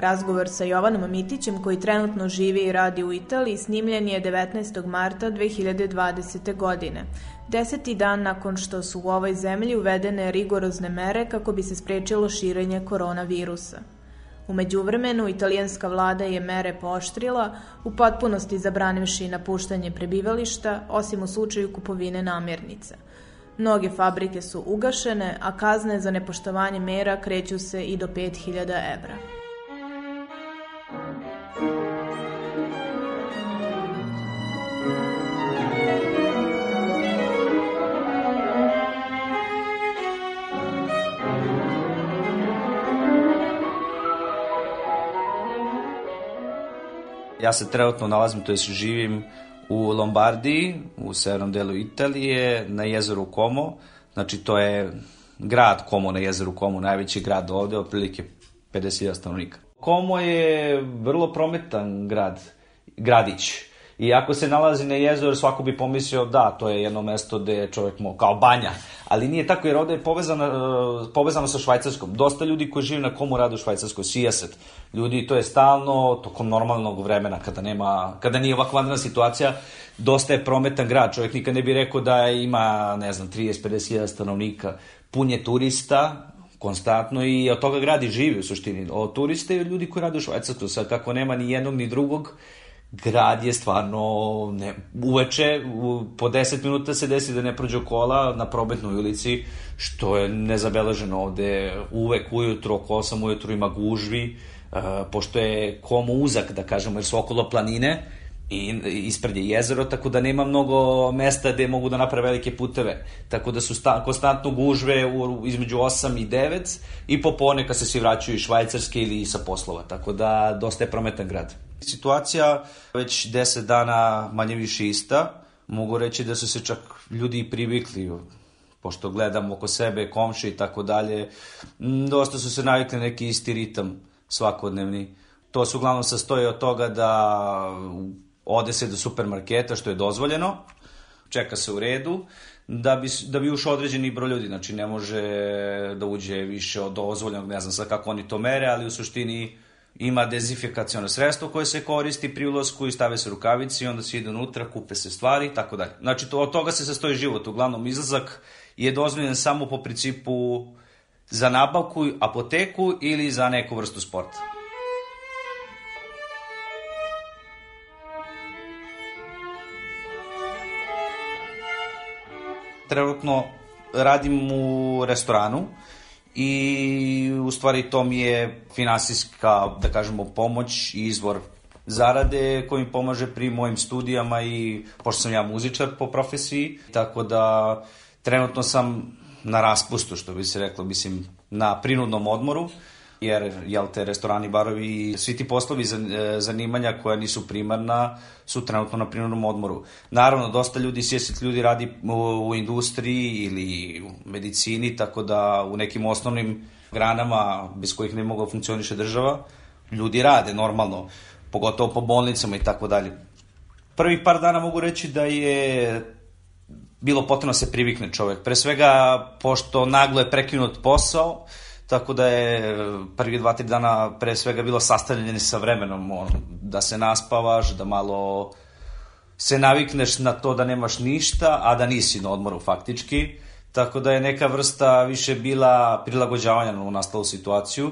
Razgovor sa Jovanom Mitićem, koji trenutno živi i radi u Italiji, snimljen je 19. marta 2020. godine. Deseti dan nakon što su u ovoj zemlji uvedene rigorozne mere kako bi se sprečilo širenje koronavirusa. Umeđu vremenu, italijanska vlada je mere pooštrila, u potpunosti zabranivši napuštanje prebivališta, osim u slučaju kupovine namirnica. Mnoge fabrike su ugašene, a kazne za nepoštovanje mera kreću se i do 5000 evra. Ja se trenutno nalazim, to je živim u Lombardiji, u severnom delu Italije, na jezeru Como. Znači, to je grad Como na jezeru Como, najveći grad ovde, otprilike 50.000 stanovnika. Como je vrlo prometan grad, gradić. I ako se nalazi na jezeru, svako bi pomislio da, to je jedno mesto gde je čovjek mo, kao banja. Ali nije tako, jer ovde je povezano, e, povezano sa Švajcarskom. Dosta ljudi koji žive na komu rade u Švajcarskoj, sijaset. Ljudi, to je stalno, tokom normalnog vremena, kada, nema, kada nije ovakva vanredna situacija, dosta je prometan grad. Čovjek nikad ne bi rekao da ima, ne znam, 30-50 stanovnika. Pun je turista, konstantno i od toga gradi živi u suštini. Od turiste i od ljudi koji rade u Švajcarskoj. Sad kako nema ni jednog ni drugog, grad je stvarno ne, uveče u, po 10 minuta se desi da ne prođe kola na probetnoj ulici što je nezabeleženo ovde. Uvek ujutro oko 8 ujutro ima gužvi uh, pošto je komo uzak da kažemo jer su okolo planine i ispred je jezero, tako da nema mnogo mesta gde mogu da naprave velike puteve. Tako da su sta, konstantno gužve u, između 8 i 9 i popone kad se svi vraćaju iz Švajcarske ili sa poslova. Tako da dosta je prometan grad. Situacija već 10 dana manje više ista. Mogu reći da su se čak ljudi privikli pošto gledam oko sebe, komše i tako dalje, dosta su se navikli neki isti ritam svakodnevni. To se uglavnom sastoji od toga da ode se do supermarketa, što je dozvoljeno, čeka se u redu, da bi, da bi ušao određeni broj ljudi, znači ne može da uđe više od dozvoljenog, ne znam sad kako oni to mere, ali u suštini ima dezifikacijono sredstvo koje se koristi pri ulazku i stave se rukavici i onda se ide unutra, kupe se stvari i tako dalje. Znači to, od toga se sastoji život, uglavnom izlazak je dozvoljen samo po principu za nabavku, apoteku ili za neku vrstu sporta. Trenutno radim u restoranu i u stvari to mi je finansijska, da kažemo, pomoć i izvor zarade koji mi pomaže pri mojim studijama i pošto sam ja muzičar po profesiji, tako da trenutno sam na raspustu, što bi se reklo, mislim, na prinudnom odmoru jer jel te restorani, barovi i svi ti poslovi e, zanimanja koja nisu primarna su trenutno na primarnom odmoru. Naravno, dosta ljudi, sjesit ljudi radi u, u industriji ili u medicini, tako da u nekim osnovnim granama bez kojih ne mogu da funkcioniše država, ljudi rade normalno, pogotovo po bolnicama i tako dalje. Prvih par dana mogu reći da je bilo potrebno da se privikne čovek. Pre svega, pošto naglo je prekinut posao, tako da je prvi dva, tri dana pre svega bilo sastavljeni sa vremenom, on, da se naspavaš, da malo se navikneš na to da nemaš ništa, a da nisi na odmoru faktički, tako da je neka vrsta više bila prilagođavanja na nastalu situaciju.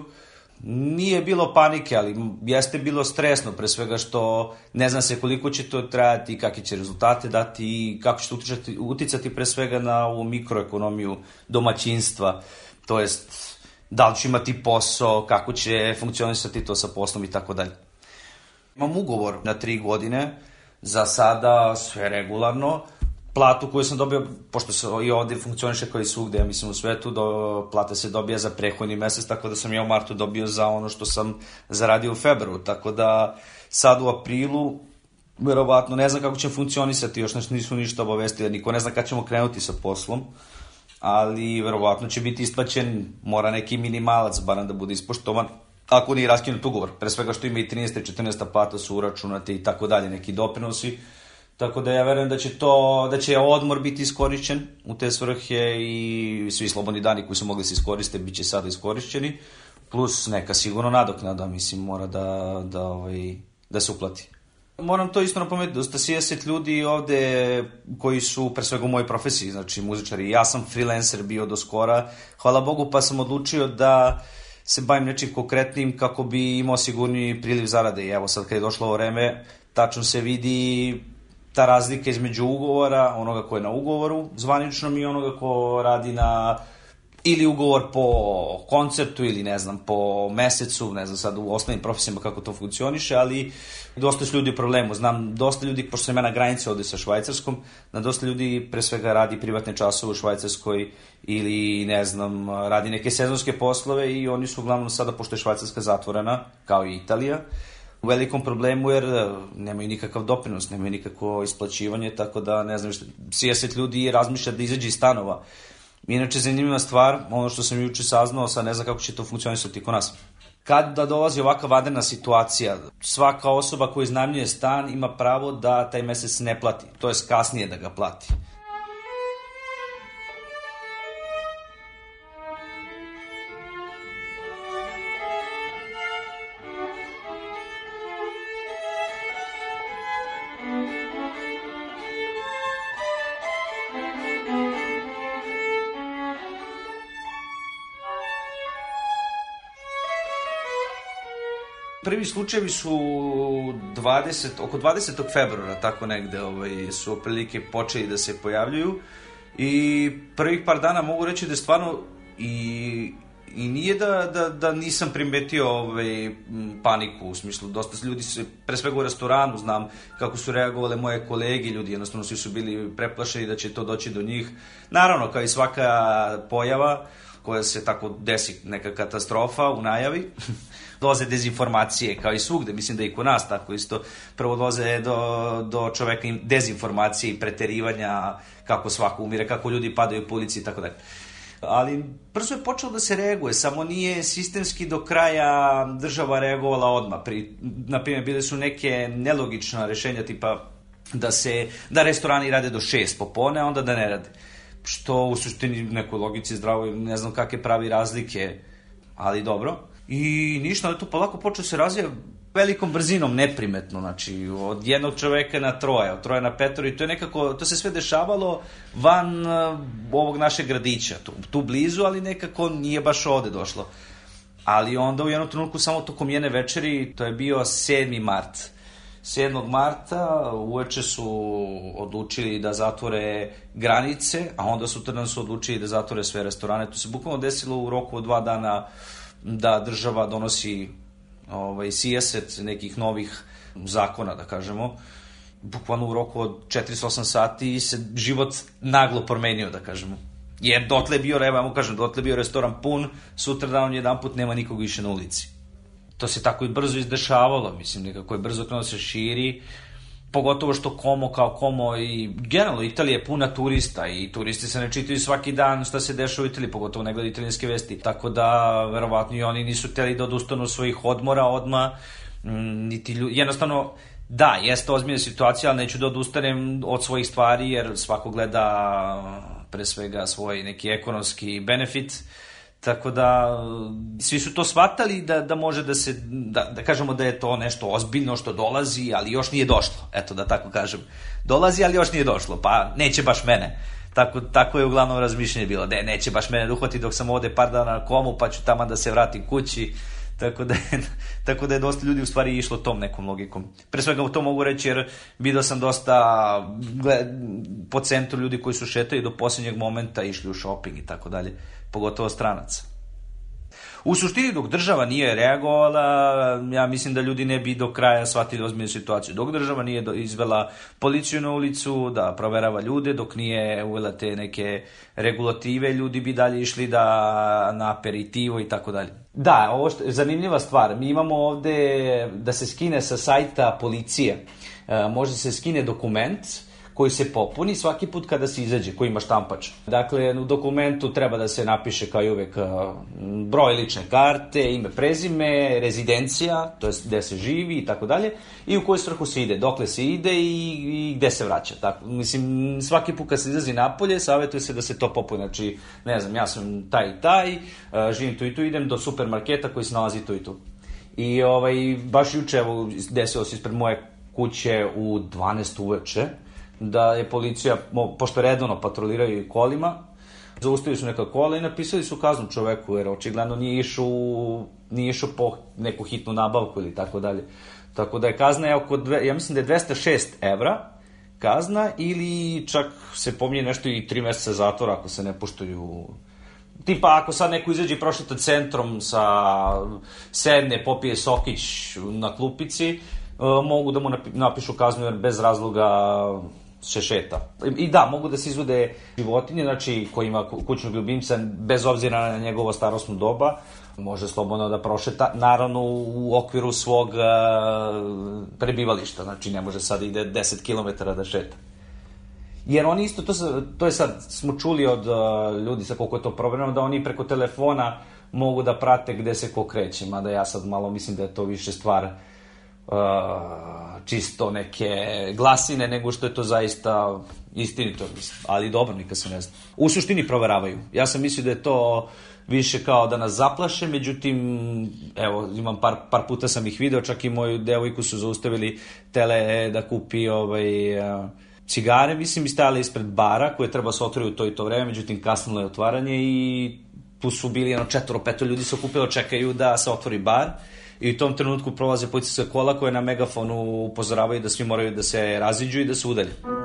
Nije bilo panike, ali jeste bilo stresno, pre svega što ne zna se koliko će to trajati, kakve će rezultate dati i kako će uticati, uticati pre svega na ovu mikroekonomiju domaćinstva, to jest da li će imati posao, kako će funkcionisati to sa poslom i tako dalje. Imam ugovor na tri godine, za sada sve regularno, platu koju sam dobio, pošto se i ovde funkcioniše kao i svugde, ja mislim u svetu, do, plata se dobija za prehodni mesec, tako da sam ja u martu dobio za ono što sam zaradio u februaru, tako da sad u aprilu verovatno ne znam kako će funkcionisati, još znači nisu ništa obavestili, niko ne zna kada ćemo krenuti sa poslom, ali verovatno će biti isplaćen, mora neki minimalac, barem da bude ispoštovan, ako nije raskinut ugovor, pre svega što ima i 13. i 14. plata su uračunate i tako dalje, neki doprinosi, Tako da ja verujem da će to, da će odmor biti iskorišćen u te svrhe i svi slobodni dani koji su mogli se iskoriste bit će sada iskorišćeni, plus neka sigurno nadoknada, mislim, mora da, da, ovaj, da se uplati. Moram to isto napomenuti, dosta 60 ljudi ovde koji su pre svega u mojoj profesiji, znači muzičari. Ja sam freelancer bio do skora, hvala Bogu, pa sam odlučio da se bavim nečim konkretnim kako bi imao sigurni priliv zarade. I evo sad kad je došlo ovo vreme, tačno se vidi ta razlika između ugovora, onoga ko je na ugovoru zvaničnom i onoga ko radi na ili ugovor po konceptu ili ne znam po mesecu, ne znam sad u osnovnim profesijama kako to funkcioniše, ali dosta su ljudi u problemu. Znam dosta ljudi, pošto sam ja na granici ovde sa Švajcarskom, na dosta ljudi pre svega radi privatne časove u Švajcarskoj ili ne znam, radi neke sezonske poslove i oni su uglavnom sada, pošto je Švajcarska zatvorena, kao i Italija, u velikom problemu jer e, nemaju nikakav doprinos, nemaju nikakvo isplaćivanje, tako da ne znam, 60 ljudi razmišlja da izađe iz stanova. Inače, zanimljiva stvar, ono što sam juče saznao, sad ne znam kako će to funkcionisati kod nas. Kad da dolazi ovaka vadena situacija, svaka osoba koja iznajmljuje stan ima pravo da taj mesec ne plati, to je kasnije da ga plati. Prvi slučajevi su 20, oko 20. februara, tako negde, ovaj, su oprilike počeli da se pojavljuju i prvih par dana mogu reći da je stvarno i i nije da, da, da nisam primetio ovaj, paniku, u smislu, dosta ljudi se, pre svega u restoranu, znam kako su reagovale moje kolege, ljudi jednostavno svi su bili preplašeni da će to doći do njih. Naravno, kao i svaka pojava koja se tako desi, neka katastrofa u najavi, doze dezinformacije, kao i svugde, mislim da i kod nas tako isto, prvo doze do, do čoveka dezinformacije i preterivanja, kako svako umire, kako ljudi padaju po ulici i tako dalje. Ali brzo je počelo da se reaguje, samo nije sistemski do kraja država reagovala odmah. Pri, naprimjer, bile su neke nelogična rešenja tipa da se da restorani rade do 6 popone, a onda da ne rade. Što u suštini nekoj logici zdravo ne znam kakve pravi razlike, ali dobro. I ništa, ali to polako počeo se razvija velikom brzinom, neprimetno, znači od jednog čoveka na troje, od troje na petoro i to je nekako, to se sve dešavalo van uh, ovog našeg gradića, tu, tu blizu, ali nekako nije baš ovde došlo. Ali onda u jednom trenutku samo tokom jedne večeri, to je bio 7. mart, 7. marta uveče su odlučili da zatvore granice, a onda sutra su odlučili da zatvore sve restorane. To se bukvalno desilo u roku od dva dana da država donosi ovaj, sijaset nekih novih zakona, da kažemo, bukvalno u roku od 48 sati se život naglo promenio, da kažemo. Jer dotle je bio, evo ja mu kažem, dotle je bio restoran pun, sutra dan jedan put nema nikog više na ulici. To se tako i brzo izdešavalo, mislim, nekako je brzo krenuo da se širi, pogotovo što Komo kao Komo i generalno Italija je puna turista i turisti se ne čitaju svaki dan šta se dešava u Italiji, pogotovo ne gledaju italijanske vesti. Tako da, verovatno i oni nisu teli da odustanu svojih odmora odma, mm, niti ljudi, jednostavno, da, jeste ozbiljna situacija, ali neću da odustanem od svojih stvari, jer svako gleda pre svega svoj neki ekonomski benefit, Tako da, svi su to shvatali da, da može da se, da, da kažemo da je to nešto ozbiljno što dolazi, ali još nije došlo. Eto, da tako kažem. Dolazi, ali još nije došlo, pa neće baš mene. Tako, tako je uglavnom razmišljanje bilo, da neće baš mene uhvati dok sam ovde par dana na komu, pa ću tamo da se vratim kući. Tako, da je, tako da je dosta ljudi u stvari išlo tom nekom logikom. Pre svega to mogu reći jer vidio sam dosta gled, po centru ljudi koji su šetali do posljednjeg momenta išli u shopping i tako dalje, pogotovo stranaca. U suštini, dok država nije reagovala, ja mislim da ljudi ne bi do kraja shvatili ozbiljnu situaciju. Dok država nije izvela policiju na ulicu da proverava ljude, dok nije uvela te neke regulative, ljudi bi dalje išli da na aperitivo i tako dalje. Da, ovo što, zanimljiva stvar. Mi imamo ovde da se skine sa sajta policije. E, može se skine dokument, koji se popuni svaki put kada se izađe, koji ima štampač. Dakle, u dokumentu treba da se napiše kao i uvek broj lične karte, ime, prezime, rezidencija, to je gde se živi i tako dalje, i u koju svrhu se ide, dokle se ide i, i gde se vraća. Tako, mislim, svaki put kad se izlazi napolje, savjetuje se da se to popuni. Znači, ne znam, ja sam taj i taj, živim tu i tu, idem do supermarketa koji se nalazi tu i tu. I ovaj, baš juče, evo, desilo se ispred moje kuće u 12 uveče, da je policija, pošto redovno patroliraju kolima, zaustavili su neka kola i napisali su kaznu čoveku, jer očigledno nije išao, nije išao po neku hitnu nabavku ili tako dalje. Tako da je kazna je oko, dve, ja mislim da je 206 evra kazna ili čak se pominje nešto i 3 meseca zatvora ako se ne poštuju tipa ako sad neko izađe i prošeta centrom sa sedne, popije sokić na klupici, mogu da mu napišu kaznu jer bez razloga se šeta. I da, mogu da se izvode životinje, znači ko ima kućnog ljubimca, bez obzira na njegovo starostno doba, može slobodno da prošeta, naravno u okviru svog uh, prebivališta, znači ne može sad ide 10 km da šeta. Jer oni isto, to, to je sad, smo čuli od uh, ljudi sa koliko je to provereno, da oni preko telefona mogu da prate gde se ko kreće, mada ja sad malo mislim da je to više stvar uh, čisto neke glasine, nego što je to zaista istinito, ali dobro, nikad se ne zna. U suštini proveravaju. Ja sam mislio da je to više kao da nas zaplaše, međutim, evo, imam par, par puta sam ih video, čak i moju devojku su zaustavili tele da kupi ovaj, cigare, mislim, i stajali ispred bara koje treba se otvori u to i to vreme, međutim, kasnilo je otvaranje i tu su bili jedno četvoro, peto ljudi se okupilo, čekaju da se otvori bar i u tom trenutku prolaze policijska kola koje na megafonu upozoravaju da svi moraju da se raziđu i da se udalje.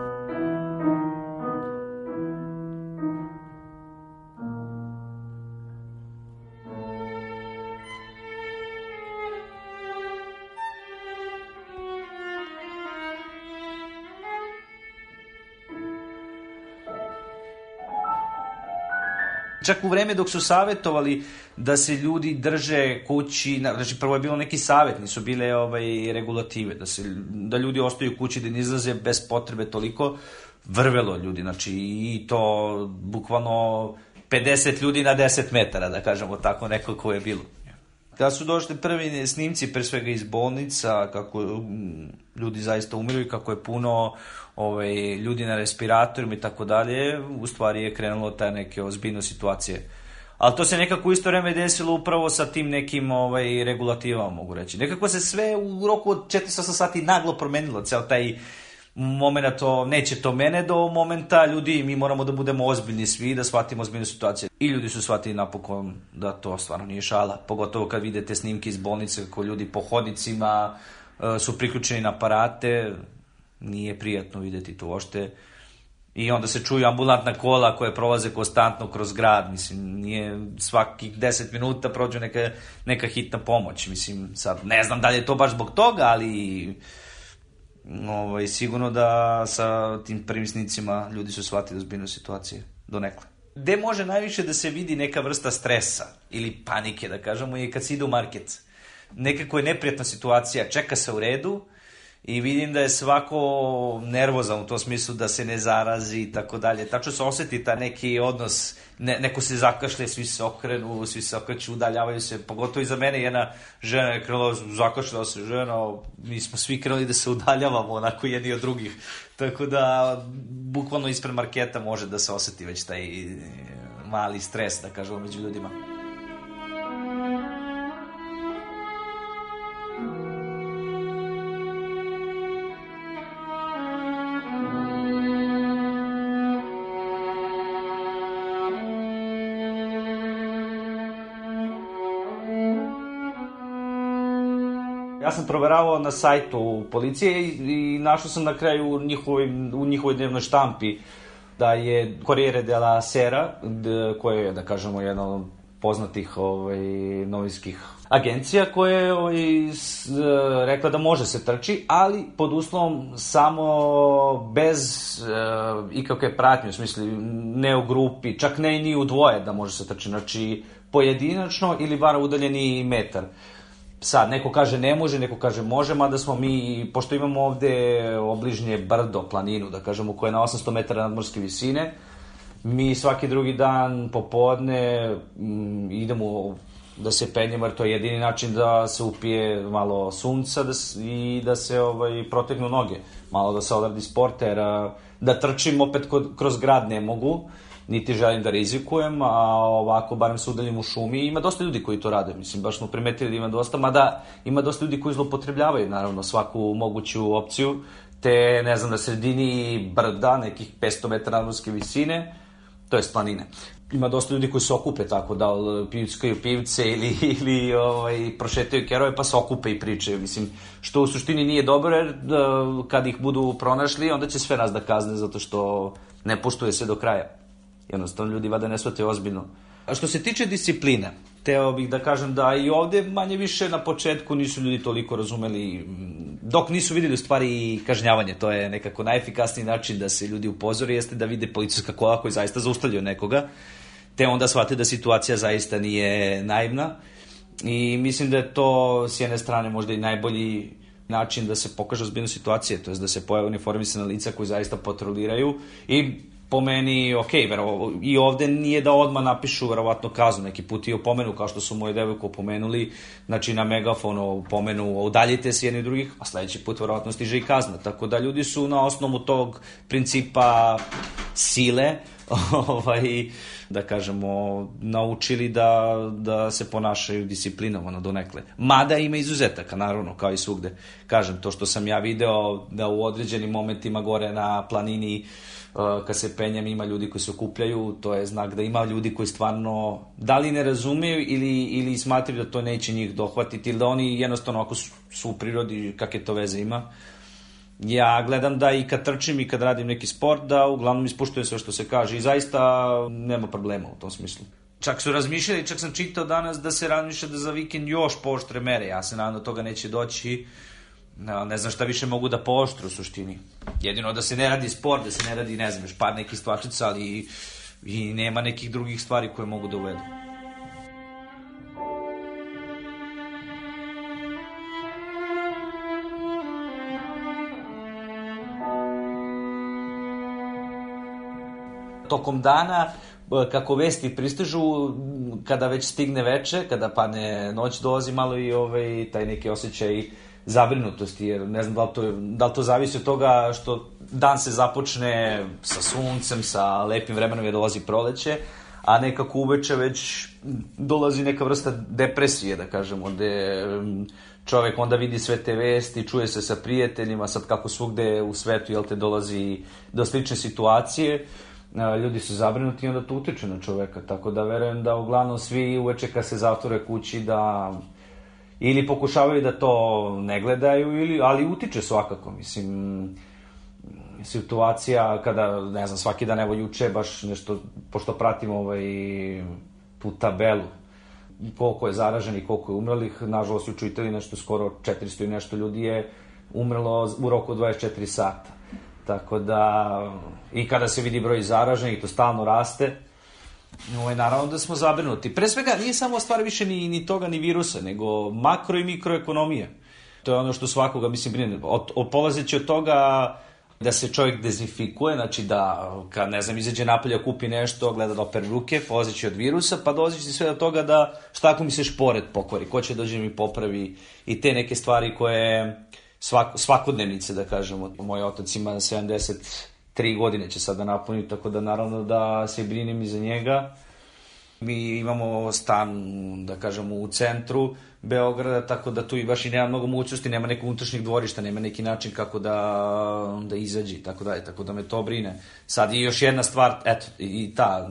Čak u vreme dok su savetovali da se ljudi drže kući, znači prvo je bilo neki savet, nisu bile ovaj, regulative, da, se, da ljudi ostaju kući, da ne izlaze bez potrebe toliko, vrvelo ljudi, znači i to bukvalno 50 ljudi na 10 metara, da kažemo tako, neko ko je bilo. Kada su došli prvi snimci, pre svega iz bolnica, kako mm, ljudi zaista umiru i kako je puno ovaj, ljudi na respiratorima i tako dalje, u stvari je krenulo ta neke ozbiljne situacije. Ali to se nekako u isto vreme desilo upravo sa tim nekim ovaj, regulativama, mogu reći. Nekako se sve u roku od 400 sati naglo promenilo, ceo taj momenta to, neće to mene do momenta, ljudi, mi moramo da budemo ozbiljni svi, da shvatimo ozbiljnu situaciju. I ljudi su shvatili napokon da to stvarno nije šala, pogotovo kad vidite snimke iz bolnice kako ljudi po hodnicima uh, su priključeni na aparate, nije prijatno videti to uopšte. I onda se čuju ambulantna kola koje prolaze konstantno kroz grad, mislim, nije svakih 10 minuta prođe neka, neka hitna pomoć, mislim, sad ne znam da li je to baš zbog toga, ali ovaj, sigurno da sa tim prvim snicima ljudi su shvatili ozbiljnu situacije, donekle. Gde može najviše da se vidi neka vrsta stresa ili panike, da kažemo, je kad se ide u market. Nekako je neprijatna situacija, čeka se u redu, i vidim da je svako nervozan u tom smislu da se ne zarazi i tako dalje. Tačno se oseti ta neki odnos, ne, neko se zakašlje, svi se okrenu, svi se okreću, udaljavaju se, pogotovo i za mene jedna žena je krenula, zakašljala se žena, mi smo svi krenuli da se udaljavamo onako jedni od drugih. Tako da, bukvalno ispred marketa može da se oseti već taj mali stres, da kažemo, među ljudima. Ja sam proveravao na sajtu policije i, i našao sam na kraju u njihovoj, u njihovoj dnevnoj štampi da je Corriere della Sera, koje je, da kažemo, jedna od poznatih ovaj, novinskih agencija koja je ovaj, s, rekla da može se trči, ali pod uslovom samo bez uh, ikakve pratnje, u smislu ne u grupi, čak ne i ni u dvoje da može se trči, znači pojedinačno ili bar udaljeni metar. Sad, neko kaže ne može, neko kaže može, mada smo mi, pošto imamo ovde obližnje brdo, planinu, da kažemo, koja je na 800 metara nadmorske visine, mi svaki drugi dan popodne m, idemo da se penjemo, jer to je jedini način da se upije malo sunca da, se, i da se ovaj, protegnu noge, malo da se odradi sport, jer da trčim opet kod, kroz grad ne mogu, niti želim da rizikujem, a ovako barem se udaljim u šumi. Ima dosta ljudi koji to rade, mislim, baš smo primetili da ima dosta, mada ima dosta ljudi koji zlopotrebljavaju, naravno, svaku moguću opciju, te, ne znam, na sredini brda, nekih 500 metara nadmorske visine, to je planine. Ima dosta ljudi koji se okupe tako, da pivskaju pivce ili, ili ovaj, prošetaju kerove pa se okupe i pričaju. Mislim, što u suštini nije dobro, jer da, kad ih budu pronašli, onda će sve nas da kazne zato što ne poštuje se do kraja. Jednostavno ljudi vada ne shvate ozbiljno. A što se tiče discipline, teo bih da kažem da i ovde manje više na početku nisu ljudi toliko razumeli, dok nisu videli u stvari kažnjavanje, to je nekako najefikasniji način da se ljudi upozori, jeste da vide policijska kola koji zaista zaustavljaju nekoga, te onda shvate da situacija zaista nije naivna i mislim da je to s jedne strane možda i najbolji način da se pokaže ozbiljno situacije, to je da se pojave uniformisana lica koji zaista patroliraju i po meni, ok, vero, i ovde nije da odma napišu verovatno kaznu, neki put i opomenu, kao što su moje devojko opomenuli, znači na megafonu pomenu, udaljite se jedni drugih, a sledeći put verovatno stiže i kazna. Tako da ljudi su na osnovu tog principa sile, ovaj, da kažemo, naučili da, da se ponašaju disciplinovano donekle. Mada ima izuzetaka, naravno, kao i svugde. Kažem, to što sam ja video da u određenim momentima gore na planini kad se penjem ima ljudi koji se okupljaju, to je znak da ima ljudi koji stvarno da li ne razumeju ili, ili smatraju da to neće njih dohvatiti ili da oni jednostavno ako su, su u prirodi kakve to veze ima. Ja gledam da i kad trčim i kad radim neki sport da uglavnom ispuštujem sve što se kaže i zaista nema problema u tom smislu. Čak su razmišljali, čak sam čitao danas da se razmišlja da za vikend još poštre mere. Ja se nadam da toga neće doći ne, ne znam šta više mogu da pooštru u suštini. Jedino da se ne radi sport, da se ne radi, ne znam, još par nekih stvačica, ali i, i nema nekih drugih stvari koje mogu da uvedu. Tokom dana kako vesti pristižu, kada već stigne veče, kada padne noć, dolazi malo i ovaj, taj neki osjećaj zabrinutosti, jer ne znam da li to, da li to zavisi od toga što dan se započne sa suncem, sa lepim vremenom je dolazi proleće, a nekako uveče već dolazi neka vrsta depresije, da kažemo, gde čovek onda vidi sve te vesti, čuje se sa prijateljima, sad kako svugde u svetu, jel te, dolazi do slične situacije, ljudi su zabrinuti i onda to utiče na čoveka, tako da verujem da uglavnom svi uveče kad se zatvore kući da ili pokušavaju da to ne gledaju, ili, ali utiče svakako, mislim, situacija kada, ne znam, svaki dan, evo juče baš nešto, pošto pratim ovaj, tu tabelu, koliko je zaraženih, koliko je umrlih, nažalost juče Italiji nešto skoro 400 i nešto ljudi je umrlo u roku 24 sata. Tako da, i kada se vidi broj zaraženih, to stalno raste, Ovaj, naravno da smo zabrinuti. Pre svega, nije samo stvar više ni, ni toga, ni virusa, nego makro i mikroekonomija. To je ono što svakoga, mislim, brine. Od, od, polazeći od toga da se čovjek dezinfikuje, znači da, kad, ne znam, izađe napolje, kupi nešto, gleda da opere ruke, polazeći od virusa, pa dolazeći sve do toga da šta ako mi se šporet pokvari, ko će dođe mi popravi i te neke stvari koje svak, svakodnevnice, da kažemo. Moj otac ima 70 tri godine će sada napuniti, tako da naravno da se brinem i za njega. Mi imamo stan, da kažemo, u centru Beograda, tako da tu i baš i nema mnogo mogućnosti, nema nekog unutrašnjeg dvorišta, nema neki način kako da, da izađe, tako da, tako da me to brine. Sad i još jedna stvar, eto, i ta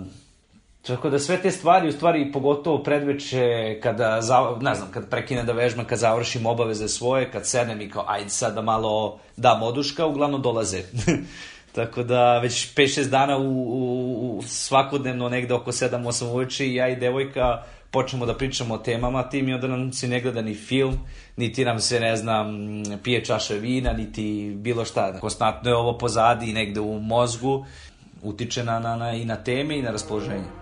Tako da sve te stvari, u stvari, pogotovo predveče, kada, ne znam, kad prekinem da vežbam, kad završim obaveze svoje, kad sednem i kao, ajde sad da malo dam oduška, uglavnom dolaze. Tako da već 5-6 dana u, u, u svakodnevno negde oko 7-8 uveče ja i devojka počnemo da pričamo o temama tim i onda nam se ne gleda ni film, niti nam se, ne znam, pije čaša vina, niti bilo šta. Konstantno je ovo pozadi negde u mozgu, utiče na, na, na, i na teme i na raspoloženje.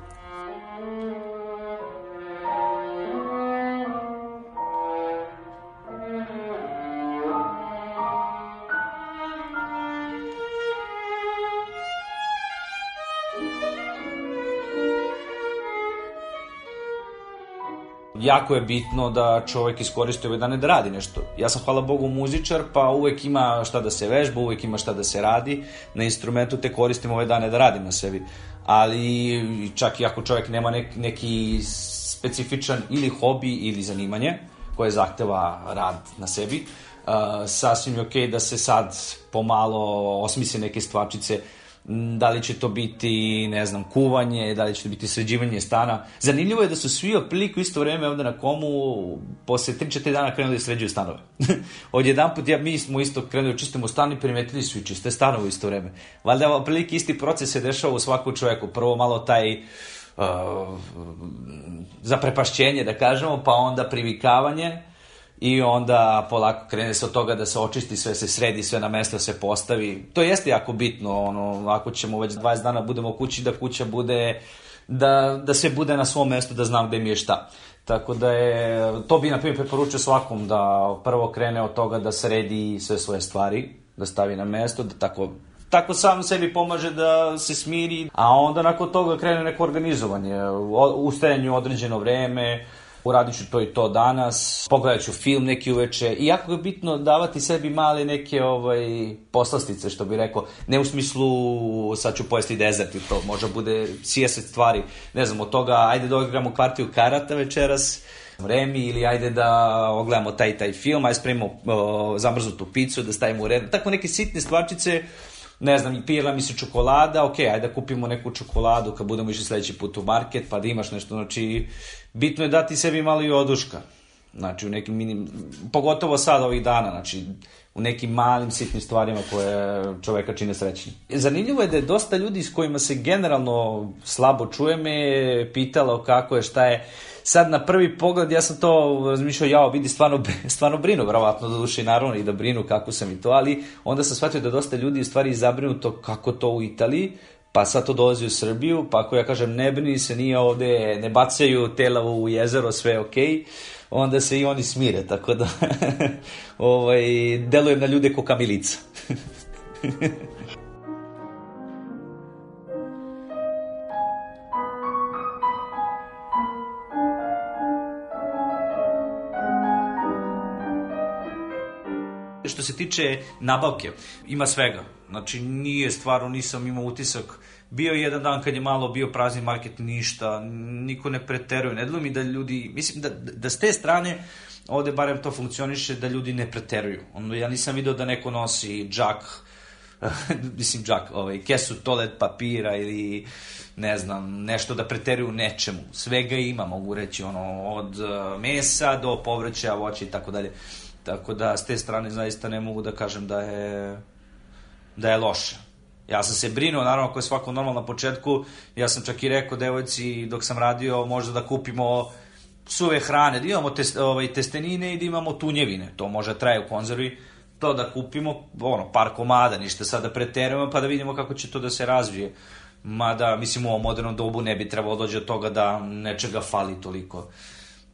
Jako je bitno da čovek iskoristi ove dane da radi nešto. Ja sam, hvala Bogu, muzičar, pa uvek ima šta da se vežba, uvek ima šta da se radi. Na instrumentu te koristim ove dane da radim na sebi. Ali čak i ako čovek nema nek, neki specifičan ili hobi ili zanimanje koje zahteva rad na sebi, uh, sasvim je okej okay da se sad pomalo osmisle neke stvarčice da li će to biti, ne znam, kuvanje, da li će to biti sređivanje stana. Zanimljivo je da su svi otprilike isto vreme ovde na komu posle 3-4 dana krenuli da sređuju stanove. Od jedan put ja, mi smo isto krenuli da čistimo stan i primetili su i čiste stanove isto vreme. Valjda otprilike isti proces se dešava u svakom čoveku. Prvo malo taj uh, zaprepašćenje, da kažemo, pa onda privikavanje, i onda polako krene se od toga da se očisti sve, se sredi, sve na mesto se postavi. To jeste jako bitno, ono, ako ćemo već 20 dana budemo u kući, da kuća bude, da, da sve bude na svom mestu, da znam gde mi je šta. Tako da je, to bi na primjer preporučio svakom da prvo krene od toga da sredi sve svoje stvari, da stavi na mesto, da tako tako sam sebi pomaže da se smiri, a onda nakon toga krene neko organizovanje, ustajanju određeno vreme, uradit ću to i to danas, pogledat ću film neki uveče. I jako je bitno davati sebi male neke ovaj, poslastice, što bi rekao, ne u smislu sad ću pojesti dezert i to, možda bude sijeset stvari, ne znam, od toga ajde da odigramo kvartiju karata večeras, vremi ili ajde da ogledamo taj taj film, ajde spremimo zamrznutu picu, da stavimo u red. Tako neke sitne stvarčice ne znam, pijela mi se čokolada, ok, ajde da kupimo neku čokoladu kad budemo išli sledeći put u market, pa da imaš nešto, znači, bitno je dati sebi malo i oduška. Znači, u nekim minim, pogotovo sad ovih dana, znači, u nekim malim sitnim stvarima koje čoveka čine srećnim. Zanimljivo je da je dosta ljudi s kojima se generalno slabo čuje me pitalo kako je, šta je. Sad na prvi pogled ja sam to razmišljao, jao, vidi, stvarno, stvarno brinu, verovatno da duše naravno i da brinu kako sam i to, ali onda sam shvatio da dosta ljudi u stvari zabrinuto kako to u Italiji, pa sad to dolazi u Srbiju, pa ako ja kažem ne brini se, nije ovde, ne bacaju tela u jezero, sve je okej, okay, onda se i oni smire, tako da ovaj, delujem na ljude ko kamilica. što se tiče nabavke, ima svega. Znači, nije stvarno, nisam imao utisak. Bio je jedan dan kad je malo bio prazni market, ništa, niko ne preteruje. Ne mi da ljudi, mislim da, da s te strane, ovde barem to funkcioniše, da ljudi ne preteruju. Ono, ja nisam video da neko nosi džak, mislim džak, ovaj, kesu toalet papira ili ne znam, nešto da preteruju nečemu. Svega ima, mogu reći, ono, od mesa do povrća, voća i tako dalje. Tako da, s te strane zaista ne mogu da kažem da je, da je loše. Ja sam se brinuo, naravno, ako je svako normalno na početku, ja sam čak i rekao devojci dok sam radio, možda da kupimo suve hrane, da imamo test, ovaj, testenine i da imamo tunjevine. To može traje u konzervi, to da kupimo, ono, par komada, ništa sada da preterujemo, pa da vidimo kako će to da se razvije. Mada, mislim, u ovom modernom dobu ne bi trebalo dođe od toga da nečega fali toliko.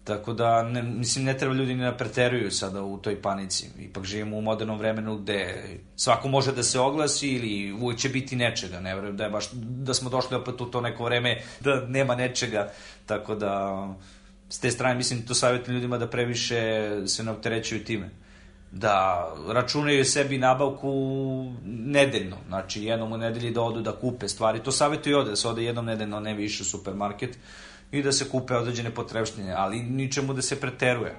Tako da, ne, mislim, ne treba ljudi ni da preteruju sada u toj panici. Ipak živimo u modernom vremenu gde svako može da se oglasi ili uvijek će biti nečega. Ne verujem da je baš, da smo došli opet u to neko vreme da nema nečega. Tako da, s te strane, mislim, to savjetujem ljudima da previše se ne opterećuju time da računaju sebi nabavku nedeljno, znači jednom u nedelji da odu da kupe stvari, to savjetuju ode, da se ode jednom nedeljno, ne više u supermarket, i da se kupe određene potrebštine, ali ničemu da se preteruje.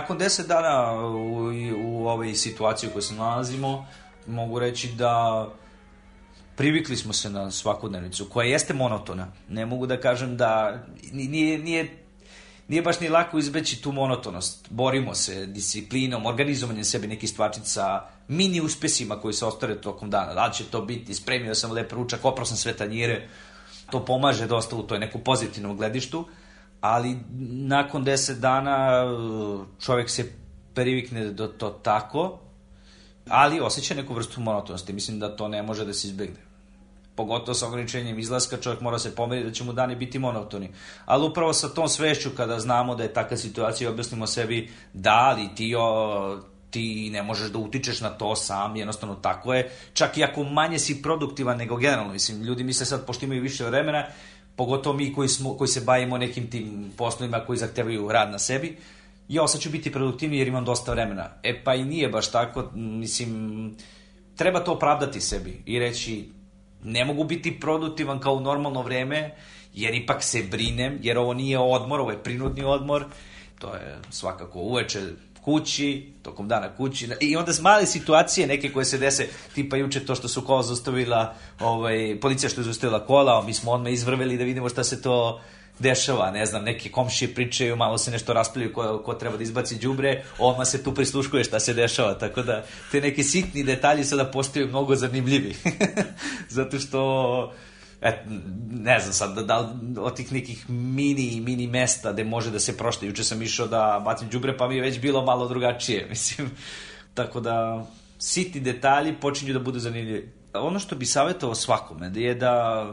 Nakon deset dana u, u ovoj situaciji u kojoj se nalazimo, mogu reći da privikli smo se na svakodnevnicu, koja jeste monotona. Ne mogu da kažem da nije, nije nije baš ni lako izbeći tu monotonost. Borimo se disciplinom, organizovanjem sebi nekih stvačica, mini uspesima koji se ostare tokom dana. Da će to biti, spremio sam lep ručak, oprao sam sve tanjire, to pomaže dosta u toj neku pozitivnom gledištu, ali nakon deset dana čovjek se privikne do to tako, ali osjeća neku vrstu monotonosti. Mislim da to ne može da se izbegne pogotovo sa ograničenjem izlaska, čovjek mora se pomeriti da će mu dani biti monotoni. Ali upravo sa tom svešću, kada znamo da je takva situacija, objasnimo sebi da, ali ti, o, ti ne možeš da utičeš na to sam, jednostavno tako je. Čak i ako manje si produktivan nego generalno, mislim, ljudi misle sad, pošto imaju više vremena, pogotovo mi koji, smo, koji se bavimo nekim tim poslovima koji zahtevaju rad na sebi, ja sad ću biti produktivniji jer imam dosta vremena. E pa i nije baš tako, mislim, treba to opravdati sebi i reći ne mogu biti produktivan kao u normalno vreme, jer ipak se brinem, jer ovo nije odmor, ovo je prinudni odmor, to je svakako uveče kući, tokom dana kući, i onda male situacije neke koje se dese, tipa juče to što su kola zastavila, ovaj, policija što je zastavila kola, mi smo odmah izvrveli da vidimo šta se to dešava, ne znam, neke komšije pričaju, malo se nešto raspravljaju ko, ko treba da izbaci đubre, odmah se tu prisluškuje šta se dešava, tako da te neke sitni detalji sada postaju mnogo zanimljivi. Zato što et, ne znam sad, da, da od tih nekih mini, mini mesta gde može da se prošta. Juče sam išao da bacim đubre, pa mi je već bilo malo drugačije, mislim. Tako da, sitni detalji počinju da budu zanimljivi. Ono što bi savjetovao svakome je da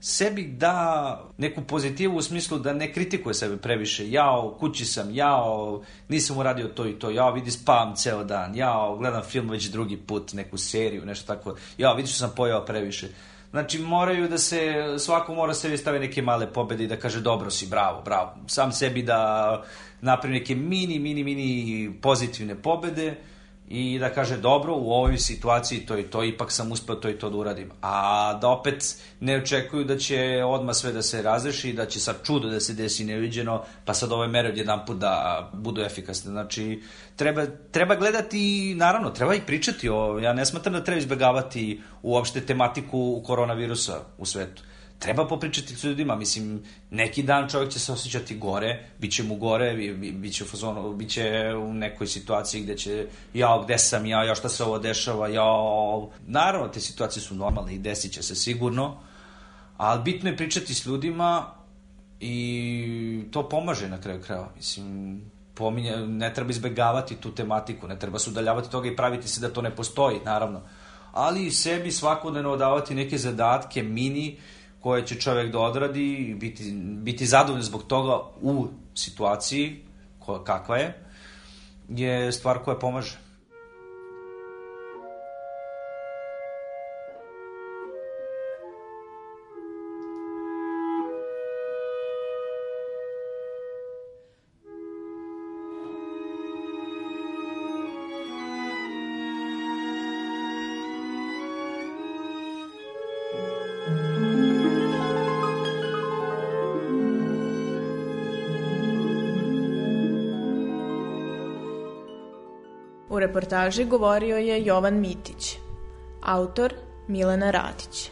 sebi da neku pozitivu u smislu da ne kritikuje sebe previše. Jao, kući sam, jao, nisam uradio to i to, jao, vidi spavam ceo dan, jao, gledam film već drugi put, neku seriju, nešto tako, jao, vidiš što sam pojao previše. Znači, moraju da se, svako mora sebi stavi neke male pobede i da kaže dobro si, bravo, bravo. Sam sebi da napravi neke mini, mini, mini pozitivne pobede, i da kaže dobro u ovoj situaciji to i to ipak sam uspeo to i to da uradim. A da opet ne očekuju da će odma sve da se razreši da će sad čudo da se desi neviđeno pa sad ove mere odjedan put da budu efikasne. Znači treba, treba gledati naravno treba i pričati o, ja ne smatram da treba izbegavati uopšte tematiku koronavirusa u svetu treba popričati s ljudima, mislim, neki dan čovjek će se osjećati gore, bit će mu gore, bit će u fazonu, bit će u nekoj situaciji gde će, jao, gde sam ja, ja, šta se ovo dešava, jao, naravno, te situacije su normalne i desit će se sigurno, ali bitno je pričati s ljudima i to pomaže na kraju krajeva, mislim, pominje, ne treba izbegavati tu tematiku, ne treba se udaljavati toga i praviti se da to ne postoji, naravno, ali sebi svakodnevno davati neke zadatke, mini, koje će čovek da odradi i biti, biti zadovoljan zbog toga u situaciji koja, kakva je, je stvar koja pomaže. U reportaži govorio je Jovan Mitić, autor Milena Radić.